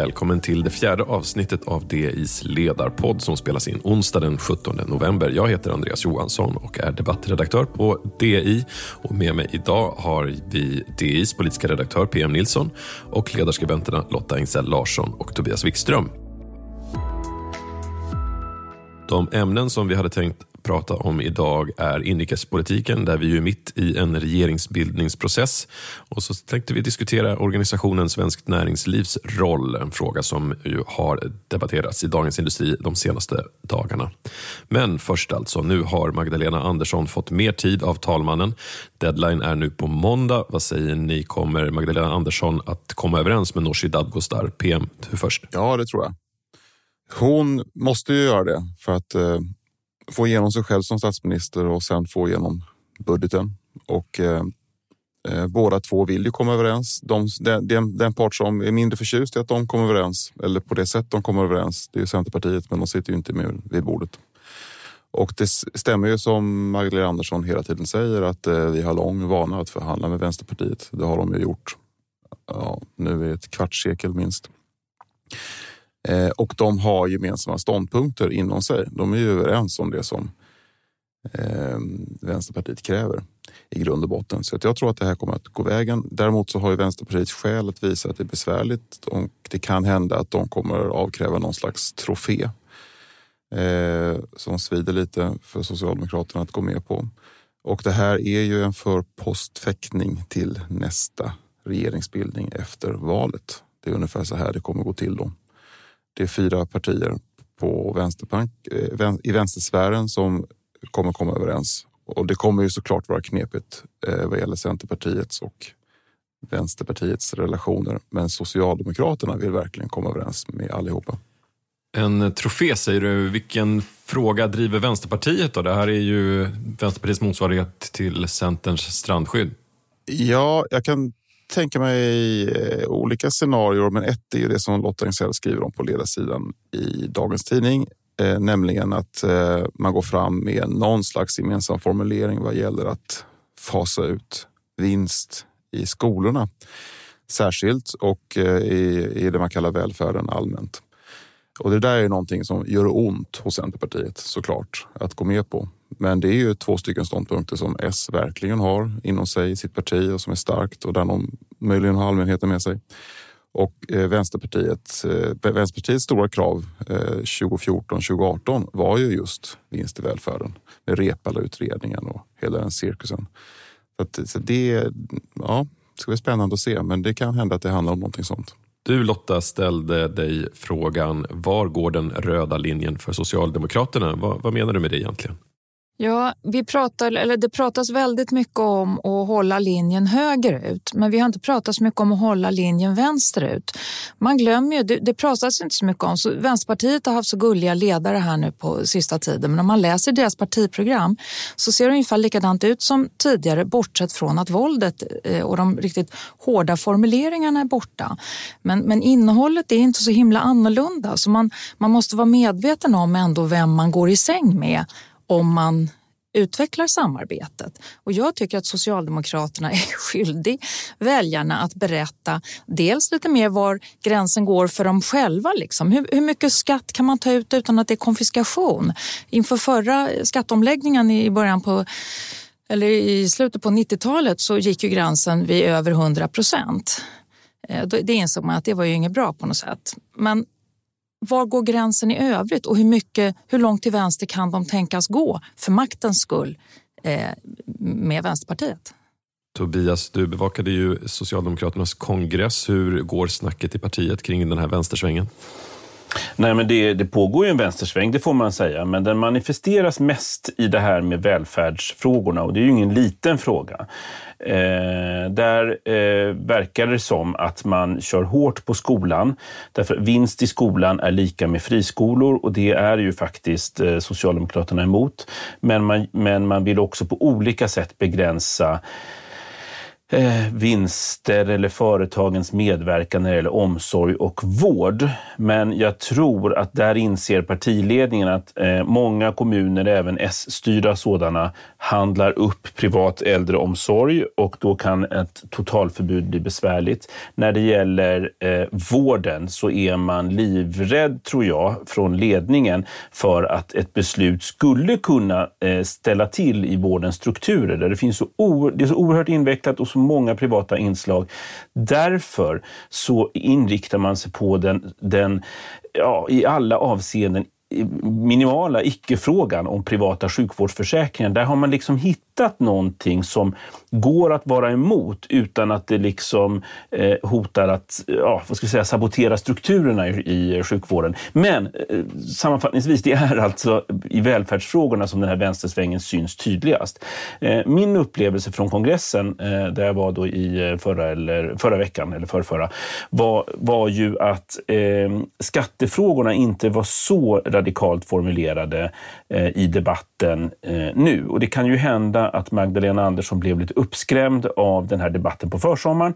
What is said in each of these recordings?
välkommen till det fjärde avsnittet av DIs ledarpodd som spelas in onsdag den 17 november. Jag heter Andreas Johansson och är debattredaktör på DI. Och med mig idag har vi DIs politiska redaktör PM Nilsson och ledarskribenterna Lotta Engsell Larsson och Tobias Wikström. De ämnen som vi hade tänkt prata om idag är inrikespolitiken där vi är mitt i en regeringsbildningsprocess. Och så tänkte vi diskutera organisationen Svenskt Näringslivs roll, en fråga som ju har debatterats i Dagens Industri de senaste dagarna. Men först alltså, nu har Magdalena Andersson fått mer tid av talmannen. Deadline är nu på måndag. Vad säger ni, kommer Magdalena Andersson att komma överens med Nooshi Dadgostar? PM, du först. Ja, det tror jag. Hon måste ju göra det för att eh, få igenom sig själv som statsminister och sen få igenom budgeten. Och eh, eh, båda två vill ju komma överens. De, den, den part som är mindre förtjust i att de kommer överens, eller på det sätt de kommer överens, det är Centerpartiet, men de sitter ju inte med vid bordet. Och det stämmer ju som Magdalena Andersson hela tiden säger att eh, vi har lång vana att förhandla med Vänsterpartiet. Det har de ju gjort ja, nu i ett kvartssekel minst. Eh, och de har gemensamma ståndpunkter inom sig. De är ju överens om det som eh, Vänsterpartiet kräver i grund och botten. Så jag tror att det här kommer att gå vägen. Däremot så har ju Vänsterpartiet skäl att visa att det är besvärligt och det kan hända att de kommer avkräva någon slags trofé eh, som svider lite för Socialdemokraterna att gå med på. Och det här är ju en förpostfäktning till nästa regeringsbildning efter valet. Det är ungefär så här det kommer gå till då. Det är fyra partier på vänsterpank, eh, i vänstersfären som kommer komma överens. Och det kommer ju såklart vara knepigt eh, vad gäller Centerpartiets och Vänsterpartiets relationer. Men Socialdemokraterna vill verkligen komma överens med allihopa. En trofé säger du. Vilken fråga driver Vänsterpartiet då? Det här är ju Vänsterpartiets motsvarighet till Centerns strandskydd. Ja, jag kan tänka mig eh, olika scenarier, men ett är ju det som Lotta Engsell skriver om på ledarsidan i dagens tidning, eh, nämligen att eh, man går fram med någon slags gemensam formulering vad gäller att fasa ut vinst i skolorna särskilt och eh, i, i det man kallar välfärden allmänt. Och det där är någonting som gör ont hos Centerpartiet såklart att gå med på. Men det är ju två stycken ståndpunkter som S verkligen har inom sig i sitt parti och som är starkt och där de möjligen har allmänheten med sig. Och eh, Vänsterpartiet, eh, Vänsterpartiets stora krav eh, 2014-2018 var ju just vinst i välfärden med Reepalu-utredningen och hela den cirkusen. Så, att, så det ja, ska bli spännande att se, men det kan hända att det handlar om någonting sånt. Du Lotta ställde dig frågan, var går den röda linjen för Socialdemokraterna? Vad, vad menar du med det egentligen? Ja, vi pratar, eller det pratas väldigt mycket om att hålla linjen högerut men vi har inte pratat så mycket om att hålla linjen vänsterut. Man glömmer ju, det, det pratas inte så mycket om, så Vänsterpartiet har haft så gulliga ledare här nu på sista tiden men om man läser deras partiprogram så ser det ungefär likadant ut som tidigare bortsett från att våldet eh, och de riktigt hårda formuleringarna är borta. Men, men innehållet är inte så himla annorlunda så man, man måste vara medveten om ändå vem man går i säng med om man utvecklar samarbetet. Och jag tycker att Socialdemokraterna är skyldig väljarna att berätta dels lite mer var gränsen går för dem själva. Liksom. Hur, hur mycket skatt kan man ta ut utan att det är konfiskation? Inför förra skatteomläggningen i början på eller i slutet på 90-talet så gick ju gränsen vid över 100 procent. Eh, det insåg man att det var ju inget bra på något sätt. Men var går gränsen i övrigt och hur, mycket, hur långt till vänster kan de tänkas gå för maktens skull eh, med Vänsterpartiet? Tobias, du bevakade ju Socialdemokraternas kongress. Hur går snacket i partiet kring den här vänstersvängen? Nej, men det, det pågår ju en vänstersväng, det får man säga. Men den manifesteras mest i det här med välfärdsfrågorna och det är ju ingen liten fråga. Eh, där eh, verkar det som att man kör hårt på skolan. Därför vinst i skolan är lika med friskolor och det är ju faktiskt eh, Socialdemokraterna emot. Men man, men man vill också på olika sätt begränsa eh, vinster eller företagens medverkan när det gäller omsorg och vård. Men jag tror att där inser partiledningen att eh, många kommuner, även S-styrda sådana, handlar upp privat äldreomsorg och då kan ett totalförbud bli besvärligt. När det gäller eh, vården så är man livrädd, tror jag, från ledningen för att ett beslut skulle kunna eh, ställa till i vårdens strukturer där det finns så, det är så oerhört invecklat och så många privata inslag. Därför så inriktar man sig på den, den ja, i alla avseenden minimala icke-frågan om privata sjukvårdsförsäkringar. Där har man liksom hittat någonting som går att vara emot utan att det liksom eh, hotar att ja, vad ska jag säga, sabotera strukturerna i, i sjukvården. Men eh, sammanfattningsvis, det är alltså i välfärdsfrågorna som den här vänstersvängen syns tydligast. Eh, min upplevelse från kongressen, eh, där jag var då i eh, förra, eller, förra veckan, eller förrförra, var, var ju att eh, skattefrågorna inte var så radikalt formulerade eh, i debatten eh, nu. Och det kan ju hända att Magdalena Andersson blev lite uppskrämd av den här debatten på försommaren.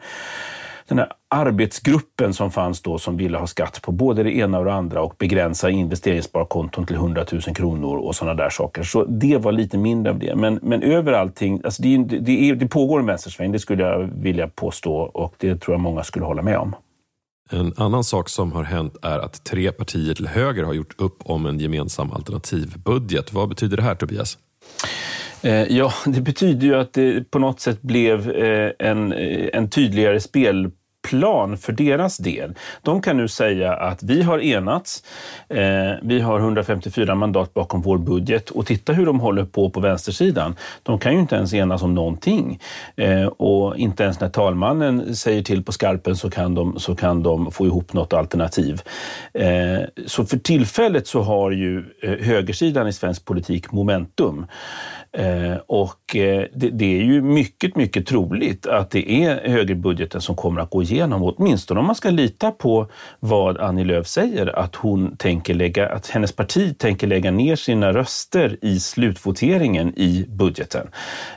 Den här arbetsgruppen som fanns då som ville ha skatt på både det ena och det andra och begränsa investeringssparkonton till 100 000 kronor och sådana där saker. Så det var lite mindre av det. Men, men över allting, alltså det, det, det pågår en vänstersväng, det skulle jag vilja påstå och det tror jag många skulle hålla med om. En annan sak som har hänt är att tre partier till höger har gjort upp om en gemensam alternativbudget. Vad betyder det här Tobias? Eh, ja, det betyder ju att det på något sätt blev eh, en, eh, en tydligare spel plan för deras del. De kan nu säga att vi har enats, eh, vi har 154 mandat bakom vår budget och titta hur de håller på på vänstersidan. De kan ju inte ens enas om någonting eh, och inte ens när talmannen säger till på skarpen så kan de, så kan de få ihop något alternativ. Eh, så för tillfället så har ju eh, högersidan i svensk politik momentum. Eh, och eh, det, det, är ju mycket, mycket troligt att det är högerbudgeten som kommer att gå igenom, åtminstone om man ska lita på vad Annie Lööf säger, att, hon tänker lägga, att hennes parti tänker lägga ner sina röster i slutvoteringen i budgeten,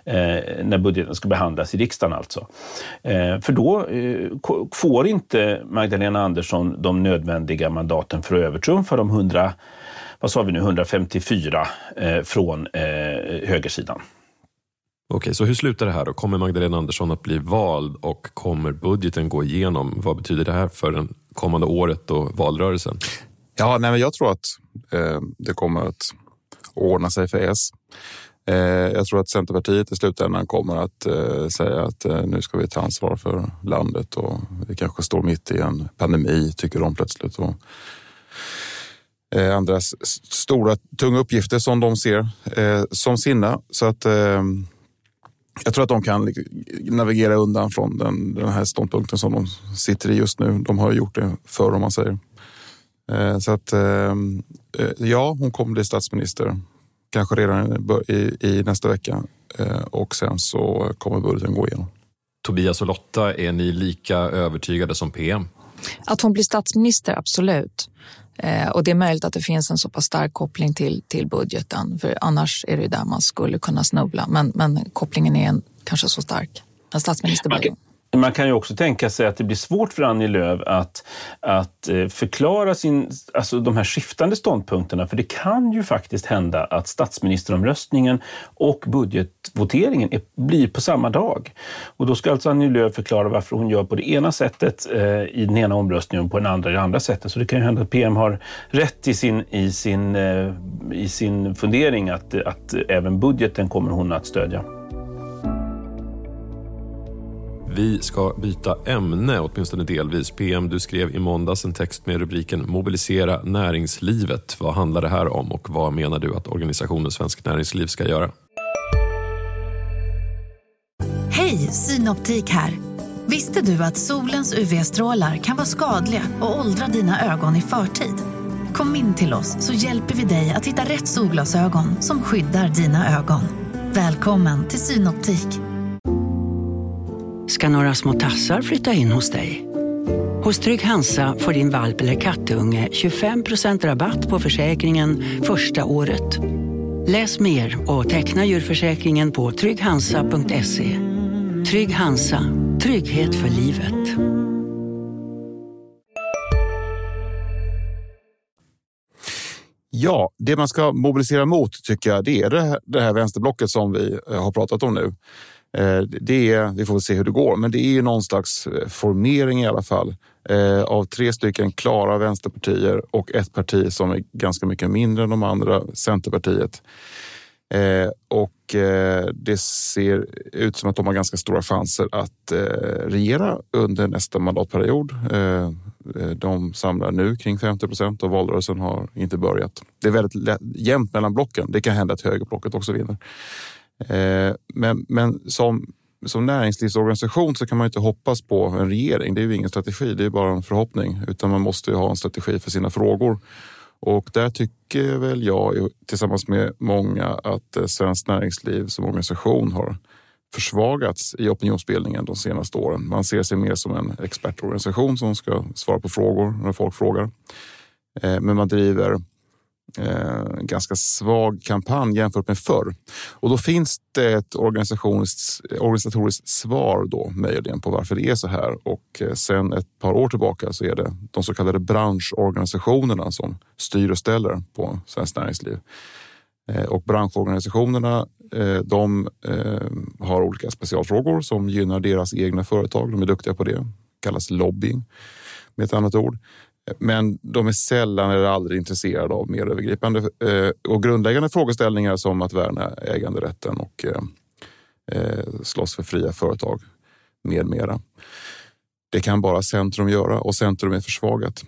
eh, när budgeten ska behandlas i riksdagen alltså. Eh, för då eh, får inte Magdalena Andersson de nödvändiga mandaten för att övertrumfa de 100 vad sa vi nu, 154 eh, från eh, högersidan. Okej, så hur slutar det här då? Kommer Magdalena Andersson att bli vald och kommer budgeten gå igenom? Vad betyder det här för det kommande året och valrörelsen? Ja, nej, men jag tror att eh, det kommer att ordna sig för S. Eh, jag tror att Centerpartiet i slutändan kommer att eh, säga att eh, nu ska vi ta ansvar för landet och vi kanske står mitt i en pandemi, tycker de plötsligt. Och eh, andra stora tunga uppgifter som de ser eh, som sina. Så att eh, jag tror att de kan navigera undan från den, den här ståndpunkten som de sitter i just nu. De har gjort det förr om man säger. Eh, så att ehm, eh, ja, hon kommer bli statsminister. Kanske redan i, i nästa vecka eh, och sen så kommer budgeten gå igenom. Tobias och Lotta, är ni lika övertygade som PM? Att hon blir statsminister, absolut. Eh, och det är möjligt att det finns en så pass stark koppling till, till budgeten, för annars är det där man skulle kunna snubbla. Men, men kopplingen är en, kanske så stark. En statsminister blir man kan ju också tänka sig att det blir svårt för Annie Lööf att, att eh, förklara sin, alltså de här skiftande ståndpunkterna. För det kan ju faktiskt hända att statsministeromröstningen och budgetvoteringen är, blir på samma dag. Och då ska alltså Annie Lööf förklara varför hon gör på det ena sättet eh, i den ena omröstningen och på den andra i det andra sättet. Så det kan ju hända att PM har rätt i sin, i sin, eh, i sin fundering att, att även budgeten kommer hon att stödja. Vi ska byta ämne, åtminstone delvis. PM, du skrev i måndags en text med rubriken Mobilisera näringslivet. Vad handlar det här om och vad menar du att organisationen Svensk Näringsliv ska göra? Hej, Synoptik här. Visste du att solens UV-strålar kan vara skadliga och åldra dina ögon i förtid? Kom in till oss så hjälper vi dig att hitta rätt solglasögon som skyddar dina ögon. Välkommen till Synoptik ska några små tassar flytta in hos dig. Hos Trygg Hansa får din valp eller kattunge 25% rabatt på försäkringen första året. Läs mer och teckna djurförsäkringen på trygghansa.se. Trygg Hansa. Trygghet för livet. Ja, det man ska mobilisera mot tycker jag det är det här, vänsterblocket som vi eh, har pratat om nu. Eh, det är, vi får se hur det går, men det är ju någon slags eh, formering i alla fall eh, av tre stycken klara vänsterpartier och ett parti som är ganska mycket mindre än de andra, Centerpartiet. Och det ser ut som att de har ganska stora chanser att regera under nästa mandatperiod. De samlar nu kring 50 procent och valrörelsen har inte börjat. Det är väldigt jämnt mellan blocken. Det kan hända att högerblocket också vinner. Eh, men, men som, som näringslivsorganisation så kan man inte hoppas på en regering. Det är ju ingen strategi, det är bara en förhoppning. Utan man måste ha en strategi för sina frågor. Och där tycker väl jag tillsammans med många att eh, Svenskt Näringsliv som organisation har försvagats i opinionsbildningen de senaste åren. Man ser sig mer som en expertorganisation som ska svara på frågor när folk frågar. Eh, men man driver eh, ganska svag kampanj jämfört med förr. Och då finns det ett organisatoriskt svar då möjligen på varför det är så här. Och eh, sen ett par år tillbaka så är det de så kallade branschorganisationerna som styr och ställer på Svenskt Näringsliv. Eh, och branschorganisationerna Eh, de eh, har olika specialfrågor som gynnar deras egna företag. De är duktiga på det. det kallas lobbying med ett annat ord. Men de är sällan eller aldrig intresserade av mer övergripande eh, och grundläggande frågeställningar som att värna äganderätten och eh, eh, slåss för fria företag med mera. Det kan bara Centrum göra och Centrum är försvagat.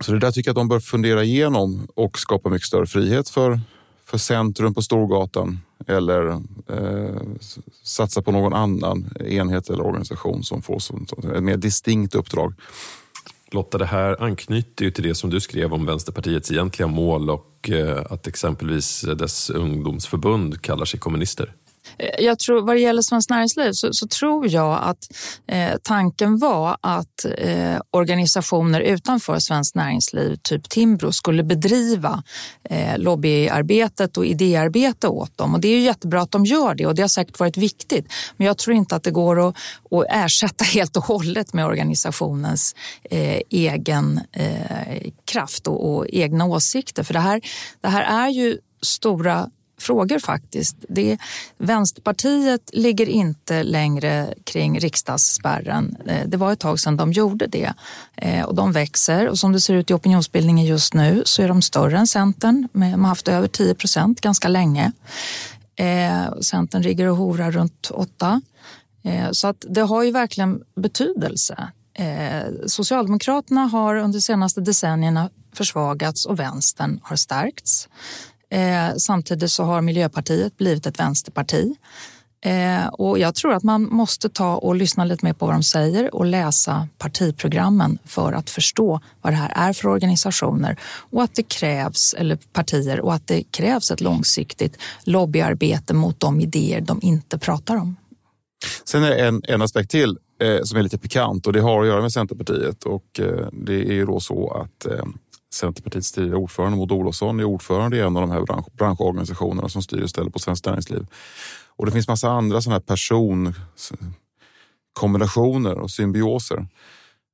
Så det där tycker jag att de bör fundera igenom och skapa mycket större frihet för för centrum på Storgatan eller eh, satsa på någon annan enhet eller organisation som får som, ett mer distinkt uppdrag. Lotta, det här anknyter ju till det som du skrev om Vänsterpartiets egentliga mål och eh, att exempelvis dess ungdomsförbund kallar sig kommunister. Eh, jag tror, vad det gäller Svenskt Näringsliv så, så tror jag att eh, tanken var att eh, organisationer utanför Svenskt Näringsliv, typ Timbro, skulle bedriva eh, lobbyarbetet och idéarbete åt dem. Och det är ju jättebra att de gör det och det har säkert varit viktigt. Men jag tror inte att det går att, att ersätta helt och hållet med organisationens eh, egen eh, kraft och, och egna åsikter. För det här, det här är ju stora frågor faktiskt. Det, Vänsterpartiet ligger inte längre kring riksdagsspärren. Eh, det var ett tag sedan de gjorde det eh, och de växer och som det ser ut i opinionsbildningen just nu så är de större än Centern. De har haft över 10 procent ganska länge. Eh, Centern ligger och horar runt 8. Så att det har ju verkligen betydelse. Socialdemokraterna har under de senaste decennierna försvagats och vänstern har stärkts. Eh, samtidigt så har Miljöpartiet blivit ett vänsterparti. Eh, och jag tror att man måste ta och lyssna lite mer på vad de säger och läsa partiprogrammen för att förstå vad det här är för organisationer och att det krävs, eller partier, och att det krävs ett långsiktigt lobbyarbete mot de idéer de inte pratar om. Sen är det en, en aspekt till eh, som är lite pikant och det har att göra med Centerpartiet och eh, det är ju då så att eh, Centerpartiet Centerpartiets tidigare ordförande Maud Olofsson är ordförande i en av de här bransch, branschorganisationerna som styr och ställer på Svenskt Näringsliv. Och det finns massa andra sådana här personkombinationer och symbioser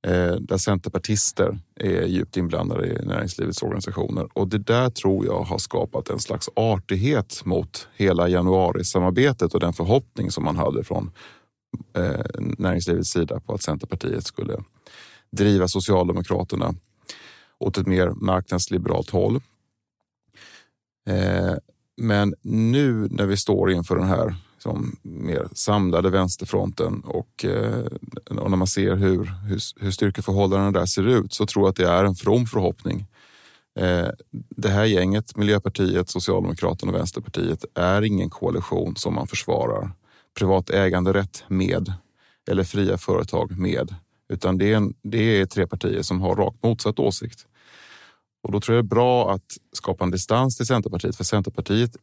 eh, där centerpartister är djupt inblandade i näringslivets organisationer. Och det där tror jag har skapat en slags artighet mot hela januarisamarbetet och den förhoppning som man hade från eh, näringslivets sida på att Centerpartiet skulle driva Socialdemokraterna åt ett mer marknadsliberalt håll. Eh, men nu när vi står inför den här som mer samlade vänsterfronten och, eh, och när man ser hur, hur, hur styrkeförhållandena där ser ut så tror jag att det är en from förhoppning. Eh, det här gänget, Miljöpartiet, Socialdemokraterna och Vänsterpartiet, är ingen koalition som man försvarar privat äganderätt med eller fria företag med, utan det är, en, det är tre partier som har rakt motsatt åsikt. Och då tror jag det är bra att skapa en distans till Centerpartiet, för Centerpartiet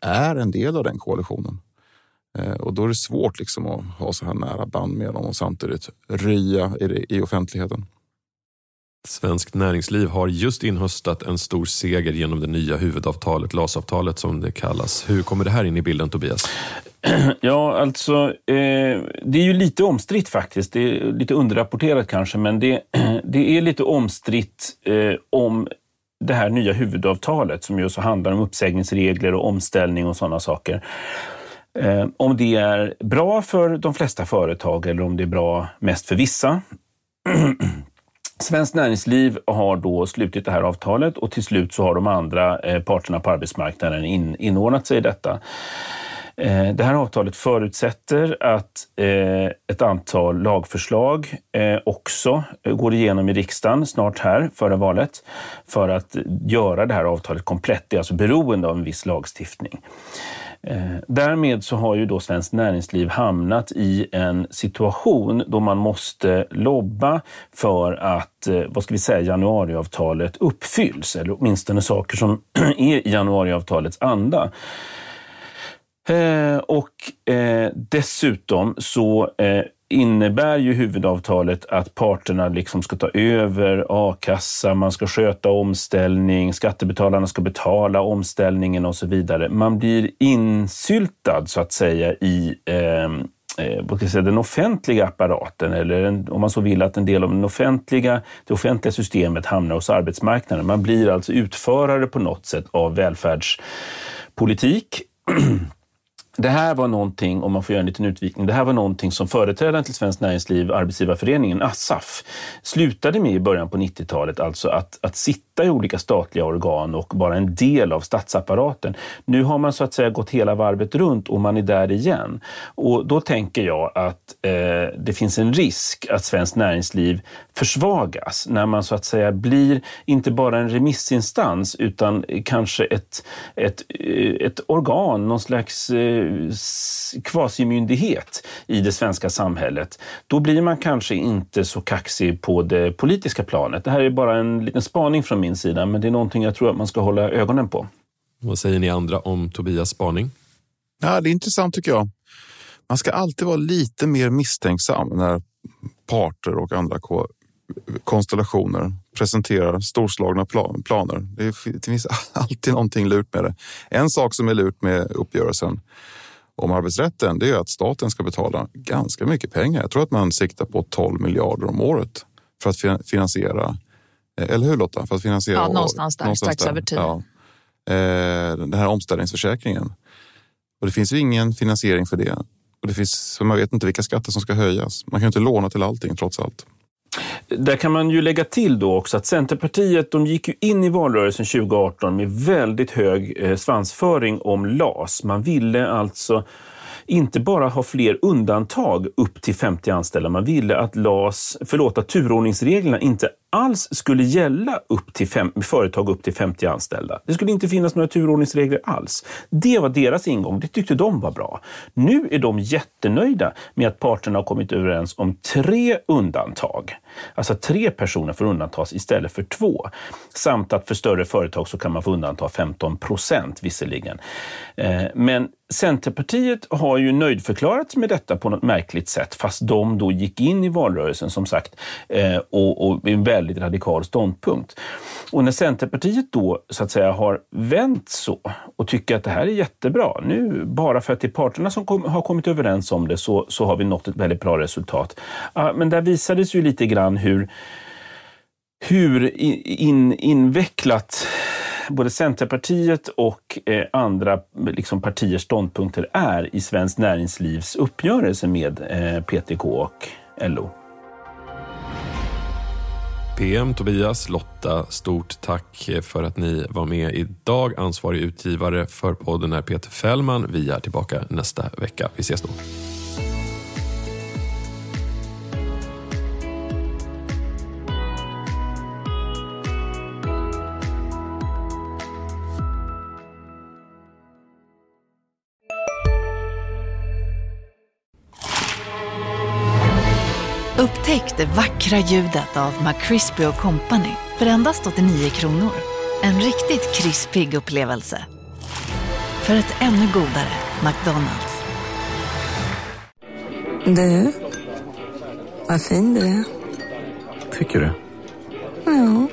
är en del av den koalitionen. Eh, och då är det svårt liksom att ha så här nära band med dem och samtidigt rya i, i offentligheten. Svenskt Näringsliv har just inhöstat en stor seger genom det nya huvudavtalet, LAS-avtalet som det kallas. Hur kommer det här in i bilden, Tobias? Ja, alltså, eh, det är ju lite omstritt faktiskt. Det är lite underrapporterat kanske, men det, det är lite omstritt eh, om det här nya huvudavtalet som just handlar om uppsägningsregler och omställning och sådana saker. Eh, om det är bra för de flesta företag eller om det är bra mest för vissa. Svenskt Näringsliv har då slutit det här avtalet och till slut så har de andra eh, parterna på arbetsmarknaden in, inordnat sig i detta. Eh, det här avtalet förutsätter att eh, ett antal lagförslag också går igenom i riksdagen snart här före valet för att göra det här avtalet komplett. Det är alltså beroende av en viss lagstiftning. Eh, därmed så har ju då Svenskt Näringsliv hamnat i en situation då man måste lobba för att, eh, vad ska vi säga, januariavtalet uppfylls, eller åtminstone saker som är i januariavtalets anda. Eh, och eh, dessutom så innebär ju huvudavtalet att parterna liksom ska ta över a-kassa, man ska sköta omställning, skattebetalarna ska betala omställningen och så vidare. Man blir insyltad så att säga i ehm, eh, vad ska jag säga, den offentliga apparaten eller en, om man så vill att en del av den offentliga, det offentliga systemet hamnar hos arbetsmarknaden. Man blir alltså utförare på något sätt av välfärdspolitik det här var någonting, om man får göra en liten utvikning, det här var någonting som företrädaren till Svenskt Näringsliv, Arbetsgivarföreningen, ASSAF, slutade med i början på 90-talet, alltså att, att sitta i olika statliga organ och vara en del av statsapparaten. Nu har man så att säga gått hela varvet runt och man är där igen. Och då tänker jag att eh, det finns en risk att Svenskt Näringsliv försvagas när man så att säga blir inte bara en remissinstans utan kanske ett, ett, eh, ett organ, någon slags eh, kvasimyndighet i det svenska samhället, då blir man kanske inte så kaxig på det politiska planet. Det här är bara en liten spaning från min sida, men det är någonting jag tror att man ska hålla ögonen på. Vad säger ni andra om Tobias spaning? Ja, det är intressant tycker jag. Man ska alltid vara lite mer misstänksam när parter och andra konstellationer presenterar storslagna planer. Det, finns alltid någonting lurt med det. En sak som är lurt med uppgörelsen om arbetsrätten det är att staten ska betala ganska mycket pengar. Jag tror att man siktar på 12 miljarder om året för att finansiera, eh, eller hur Lotta? För att finansiera ja, någonstans där, någonstans strax där. över tio. Ja. Eh, den här omställningsförsäkringen. Och det finns ju ingen finansiering för det. Och det finns, man vet inte vilka skatter som ska höjas. Man kan inte låna till allting trots allt. Där kan man ju lägga till då också att Centerpartiet de gick ju in i valrörelsen 2018 med väldigt hög eh, svansföring om LAS. Man ville alltså inte bara ha fler undantag upp till 50 anställda. Man ville att LAS, förlåt, att turordningsreglerna inte alls skulle gälla upp till fem, företag upp till 50 anställda. Det skulle inte finnas några turordningsregler alls. Det var deras ingång. Det tyckte de var bra. Nu är de jättenöjda med att parterna har kommit överens om tre undantag. Alltså tre personer får undantas istället för två. Samt att för större företag så kan man få undanta 15 procent visserligen. Eh, men Centerpartiet har ju nöjdförklarats med detta på något märkligt sätt, fast de då gick in i valrörelsen som sagt eh, och, och en väldigt väldigt radikal ståndpunkt. Och när Centerpartiet då så att säga har vänt så och tycker att det här är jättebra, nu bara för att det är parterna som kom, har kommit överens om det så, så har vi nått ett väldigt bra resultat. Men där visades ju lite grann hur hur in, invecklat både Centerpartiet och eh, andra liksom, partiers ståndpunkter är i Svenskt Näringslivs uppgörelse med eh, PTK och LO. PM, Tobias, Lotta, stort tack för att ni var med idag. Ansvarig utgivare för podden är Peter Fällman. Vi är tillbaka nästa vecka. Vi ses då. Upptäck det vackra ljudet av McCrispy Company för endast 89 kronor. En riktigt krispig upplevelse. För ett ännu godare McDonalds. Du, vad fin du är. Tycker du? Ja,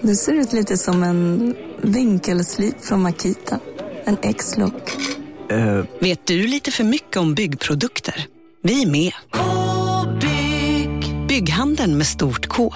det ser ut lite som en vinkelslip från Makita. En X-look. Uh. Vet du lite för mycket om byggprodukter? Vi är med e-handeln med stort K.